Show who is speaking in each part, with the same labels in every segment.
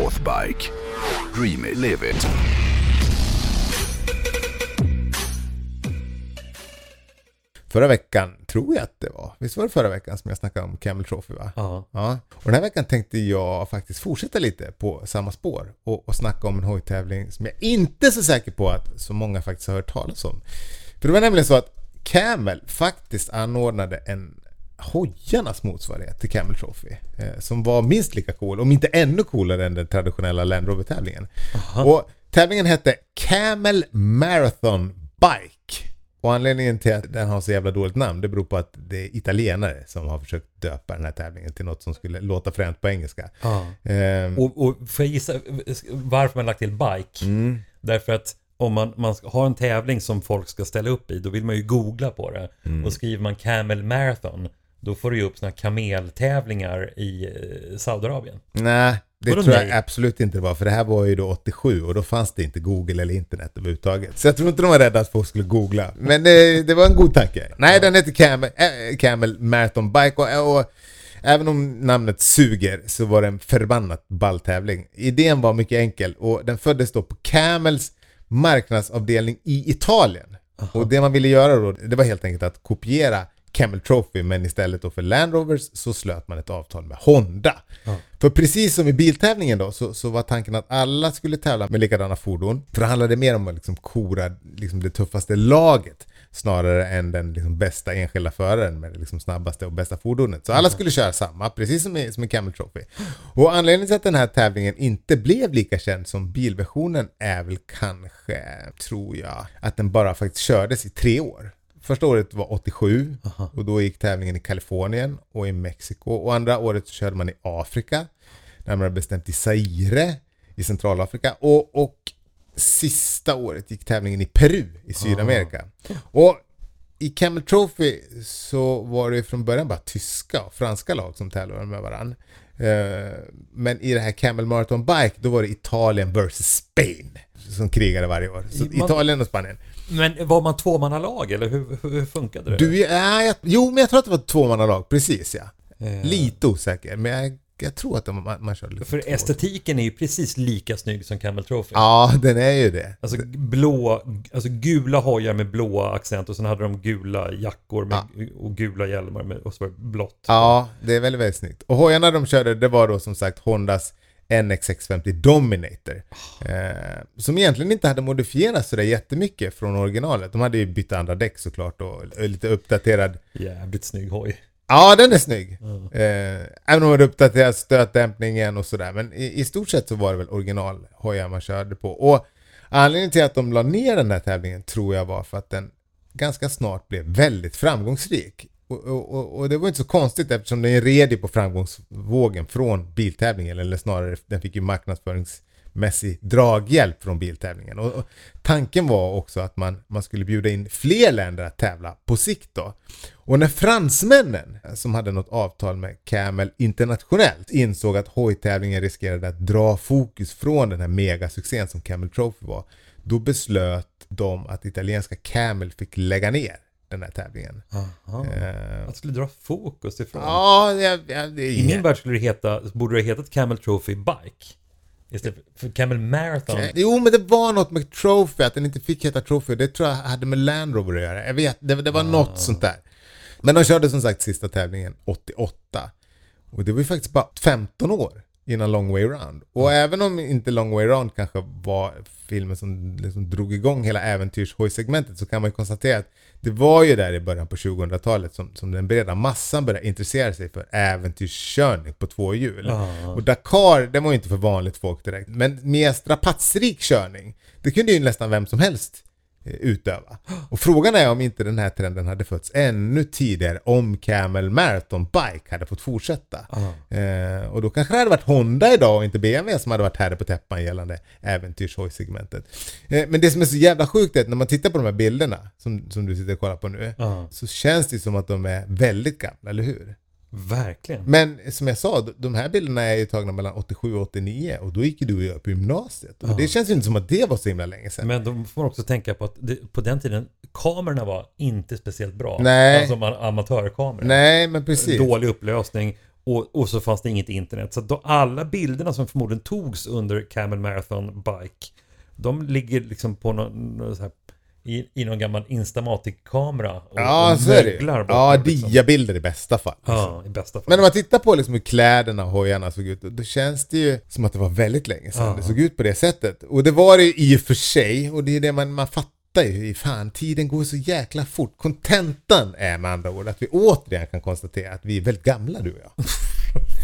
Speaker 1: Northbike. Dream it, live it.
Speaker 2: Förra veckan, tror jag att det var, visst var det förra veckan som jag snackade om Camel Trophy va?
Speaker 3: Ja.
Speaker 2: Ja. Och den här veckan tänkte jag faktiskt fortsätta lite på samma spår och, och snacka om en hojtävling som jag inte är så säker på att så många faktiskt har hört talas om. För det var nämligen så att Camel faktiskt anordnade en hojarnas motsvarighet till Camel Trophy. Eh, som var minst lika cool, om inte ännu coolare än den traditionella Land Rover-tävlingen. Och tävlingen hette Camel Marathon Bike. Och anledningen till att den har så jävla dåligt namn, det beror på att det är italienare som har försökt döpa den här tävlingen till något som skulle låta fränt på engelska.
Speaker 3: Ja.
Speaker 2: Ehm,
Speaker 3: Och, och får jag gissa varför man lagt till bike?
Speaker 2: mm,
Speaker 3: Därför att om man, man ska ha en tävling som folk ska ställa upp i, då vill man ju googla på det.
Speaker 2: Mm.
Speaker 3: Och skriver man Camel Marathon, då får du ju upp såna kameltävlingar i eh, Saudiarabien.
Speaker 2: nej, det
Speaker 3: Vadå
Speaker 2: tror jag
Speaker 3: nej?
Speaker 2: absolut inte det var, för det här var ju då 87 och då fanns det inte Google eller internet överhuvudtaget. Så jag tror inte de var rädda att folk skulle googla. Men det, det var en god tanke. Nej, den heter Camel, äh, Camel Marathon Bike och, och även om namnet suger så var det en förbannat ball tävling. Idén var mycket enkel och den föddes då på Camels marknadsavdelning i Italien. Och det man ville göra då, det var helt enkelt att kopiera Camel Trophy men istället då för Land Rovers så slöt man ett avtal med Honda. För precis som i biltävlingen då så, så var tanken att alla skulle tävla med likadana fordon. För det handlade mer om att liksom kora liksom det tuffaste laget snarare än den liksom bästa enskilda föraren med det liksom snabbaste och bästa fordonet. Så alla skulle köra samma, precis som i, som i Camel Trophy. Och anledningen till att den här tävlingen inte blev lika känd som bilversionen är väl kanske, tror jag, att den bara faktiskt kördes i tre år. Första året var 87 och då gick tävlingen i Kalifornien och i Mexiko. Och andra året så körde man i Afrika, närmare bestämt i Zaire i Centralafrika. Och, och sista året gick tävlingen i Peru i Sydamerika. Och i Camel Trophy så var det från början bara tyska och franska lag som tävlade med varandra. Eh, Men i det här Camel Marathon Bike då var det Italien versus Spain som krigade varje år. Så
Speaker 3: Man-
Speaker 2: Italien och Spanien.
Speaker 3: Men var man tvåmannalag eller hur, hur, funkade det?
Speaker 2: Du, är, jag, jo, men jag tror att det var tvåmannalag, precis ja.
Speaker 3: Eh,
Speaker 2: Lite osäker, men jag, jag tror att de, man, man körde lite
Speaker 3: För estetiken är ju precis lika snygg som Camel Trophy.
Speaker 2: Ja, den är ju det.
Speaker 3: Alltså blå, alltså gula hojar med blåa accent och sen hade de gula jackor med, och gula hjälmar med, och så var det blått.
Speaker 2: Ja, det är väldigt, väldigt snyggt. Och hojarna de körde, det var då som sagt Hondas NX650 Dominator. Eh, som egentligen inte hade modifierats sådär jättemycket från originalet. De hade ju bytt andra däck såklart och lite uppdaterad
Speaker 3: Jävligt snygg hoj.
Speaker 2: Ja, den är snygg. Eh, även om de hade uppdaterat stötdämpningen och sådär. Men i, i stort sett så var det väl originalhojar man körde på. Och anledningen till att de la ner den här tävlingen tror jag var för att den ganska snart blev väldigt framgångsrik. Och, och, och, det var inte så konstigt eftersom den red ju på framgångsvågen från biltävlingen. Eller snarare, den fick ju marknadsförings marknadsföringsmässig draghjälp från biltävlingen. Och, och tanken var också att man, man skulle bjuda in fler länder att tävla på sikt då. Och när fransmännen, som hade något avtal med Camel internationellt, insåg att hojtävlingen riskerade att dra fokus från den här megasuccén som Camel Trophy var, då beslöt de att italienska Camel fick lägga ner den här tävlingen.
Speaker 3: Aha.
Speaker 2: Eh,
Speaker 3: Att skulle dra fokus ifrån.
Speaker 2: Ja, ja, ja, det
Speaker 3: I min värld skulle det heta, borde det hetat Camel Trophy Bike. Istället för Camel Marathon.
Speaker 2: Jo, men det var något med Trophy, att den inte fick heta Trophy. Det tror jag hade med Land Rover att göra. Jag vet, det, det var något sånt där. Men de körde som sagt sista tävlingen 88. Och det var ju faktiskt bara 15 år innan Long Way Round. Och även om inte Long Way Round kanske var filmen som liksom drog igång hela äventyrshojsegmentet så kan man ju konstatera att det var ju där i början på 2000-talet som, som den breda massan började intressera sig för äventyrskörning på två hjul.
Speaker 3: Ja.
Speaker 2: Och Dakar, det var ju inte för vanligt folk direkt. Men mer strapatsrik körning, det kunde ju nästan vem som helst utöva. Och frågan är om inte den här trenden hade fötts ännu tidigare om Camel Marathon Bike hade fått fortsätta. Eh, och då kanske det hade varit Honda idag och inte BMW som hade varit herre på täppan gällande äventyrshojsegmentet. Eh, men det som är så jävla sjukt är att när man tittar på de här bilderna som, som du sitter och kollar på nu
Speaker 3: Ja.
Speaker 2: så känns det som att de är väldigt gamla, eller hur?
Speaker 3: Verkligen.
Speaker 2: Men som jag sa, de- här bilderna är ju tagna mellan 87 och 89 och då gick ju du och jag på gymnasiet. Och det känns ju inte som att det var så himla länge sedan.
Speaker 3: Men då får man också tänka på att det, på den tiden, kamerorna var inte speciellt bra.
Speaker 2: Nej.
Speaker 3: Alltså amatörkameror.
Speaker 2: Nej, men precis.
Speaker 3: Dålig upplösning Och, och så fanns det inget internet. Så då alla bilderna som förmodligen togs under Camel Marathon Bike, de ligger liksom på någon, någon så här, i, i någon gammal Instamatic-kamera. Och,
Speaker 2: Ja,
Speaker 3: och
Speaker 2: så är det
Speaker 3: möglar
Speaker 2: Ja,
Speaker 3: liksom.
Speaker 2: diabilder i bästa fall.
Speaker 3: Ja, i bästa fall.
Speaker 2: Men om man tittar på liksom hur kläderna och hojarna såg ut, då känns det ju som att det var väldigt länge sedan
Speaker 3: Ja.
Speaker 2: det såg ut på det sättet. Och det var det ju i och för sig, och det är det man, man fattar ju, i fan, tiden går så jäkla fort. Kontentan är med andra ord att vi återigen kan konstatera att vi är väldigt gamla du och jag.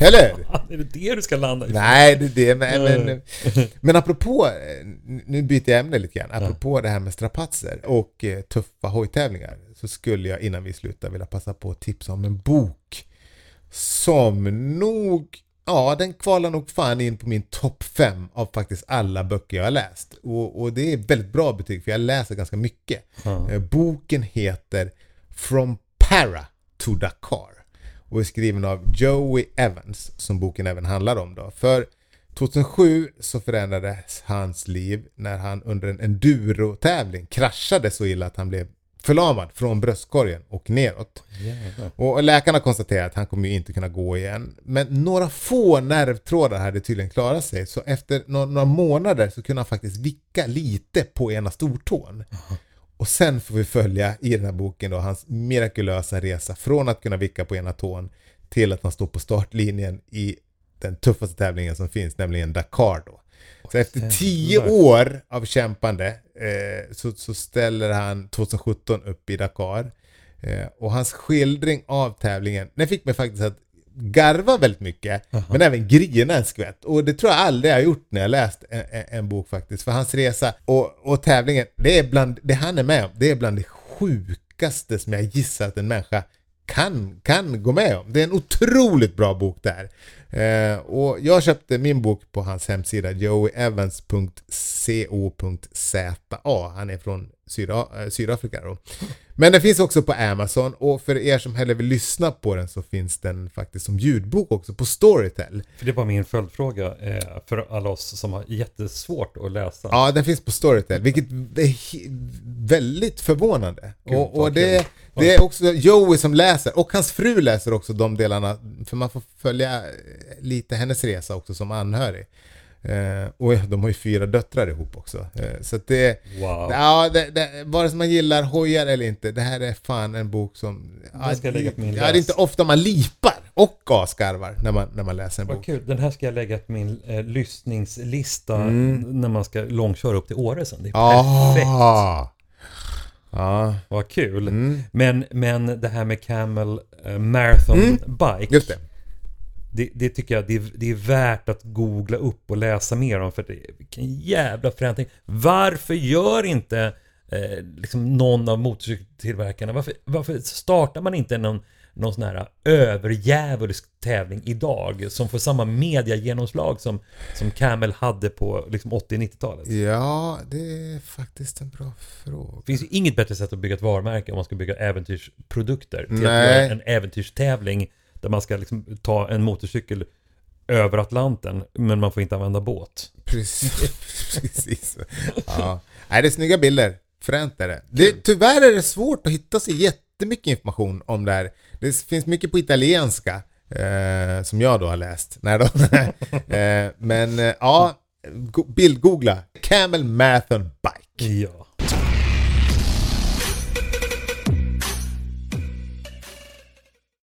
Speaker 2: Eller
Speaker 3: är det det du ska landa i?
Speaker 2: Nej, det är det. Men, men, men apropå, eh, nu byter jag ämne lite grann. Apropå det här med strapatser och eh, tuffa hojtävlingar så skulle jag innan vi slutar vilja passa på att tipsa om en bok som nog, ja den kvalar nog fan in på min topp fem av faktiskt alla böcker jag har läst. Och, och det är väldigt bra betyg för jag läser ganska mycket. Eh, Boken heter From Para to Dakar och är skriven av Joey Evans som boken även handlar om då. För 2007 så förändrades hans liv när han under en enduro-tävling kraschade så illa att han blev förlamad från bröstkorgen och neråt.
Speaker 3: Jävlar.
Speaker 2: Och läkarna konstaterade att han kommer ju inte kunna gå igen. Men några få nervtrådar hade tydligen klarat sig. Så efter några, månader så kunde han faktiskt vicka lite på ena stortån. Och sen får vi följa i den här boken då hans mirakulösa resa från att kunna vicka på ena tån till att han står på startlinjen i den tuffaste tävlingen som finns, nämligen Dakar då. Så efter tio år av kämpande eh, så, så ställer han 2017 upp i Dakar. Eh, och hans skildring av tävlingen, den fick mig faktiskt att garva väldigt mycket, men även grina en skvätt. Och det tror jag aldrig jag har gjort när jag läst en, en, en bok faktiskt. För hans resa och, och tävlingen, det är bland, det han är med om, det är bland det sjukaste som jag gissar att en människa kan, kan gå med om. Det är en otroligt bra bok där. Eh, och jag köpte min bok på hans hemsida joeyevans.co.za. Han är från Syda, eh, Sydafrika då. Men den finns också på Amazon och för er som hellre vill lyssna på den så finns den faktiskt som ljudbok också på Storytel.
Speaker 3: För det var min följdfråga eh, för alla oss som har jättesvårt att läsa.
Speaker 2: Ja, den finns på Storytel, vilket är väldigt förvånande.
Speaker 3: Gud,
Speaker 2: och och det, det är också Joey som läser, och hans fru läser också de delarna, för man får följa lite hennes resa också som anhörig. Eh, och de har ju fyra döttrar ihop också. Eh, så att det,
Speaker 3: Wow.
Speaker 2: ja, det, det, vare sig man gillar hojar eller inte, det här är fan en bok som...
Speaker 3: Den ska jag lägga på min
Speaker 2: ja, det är inte ofta man lipar och asgarvar när man, när man läser en
Speaker 3: Vad
Speaker 2: bok.
Speaker 3: kul. Den här ska jag lägga på min eh, lyssningslista
Speaker 2: Mm.
Speaker 3: när man ska långköra upp till Åre sen. Det är perfekt.
Speaker 2: Ah. Ja,
Speaker 3: Vad kul.
Speaker 2: Mm.
Speaker 3: Men, men det här med Camel eh, Marathon Bike.
Speaker 2: Mm. just det.
Speaker 3: Det, det tycker jag det är, det är värt att googla upp och läsa mer om. För det, vilken jävla förändring. Varför gör inte eh, liksom någon av motorcykeltillverkarna, varför, varför startar man inte någon, någon sån här överjävulsk tävling idag som får samma mediagenomslag som, som Camel hade på liksom 80-90-talet?
Speaker 2: Ja, det är faktiskt en bra fråga.
Speaker 3: Det finns ju inget bättre sätt att bygga ett varumärke om man ska bygga äventyrsprodukter. Till att
Speaker 2: Nej.
Speaker 3: göra en äventyrstävling där man ska liksom ta en motorcykel över Atlanten, men man får inte använda båt.
Speaker 2: Precis. Precis. Ja. Nej, det är snygga bilder. Fränt är det. det. Tyvärr är det svårt att hitta så jättemycket information om det här. Det finns mycket på italienska. Eh, som jag då har läst. Nej då. eh, men eh, ja, go- bildgoogla. Camel Marathon Bike.
Speaker 3: Ja.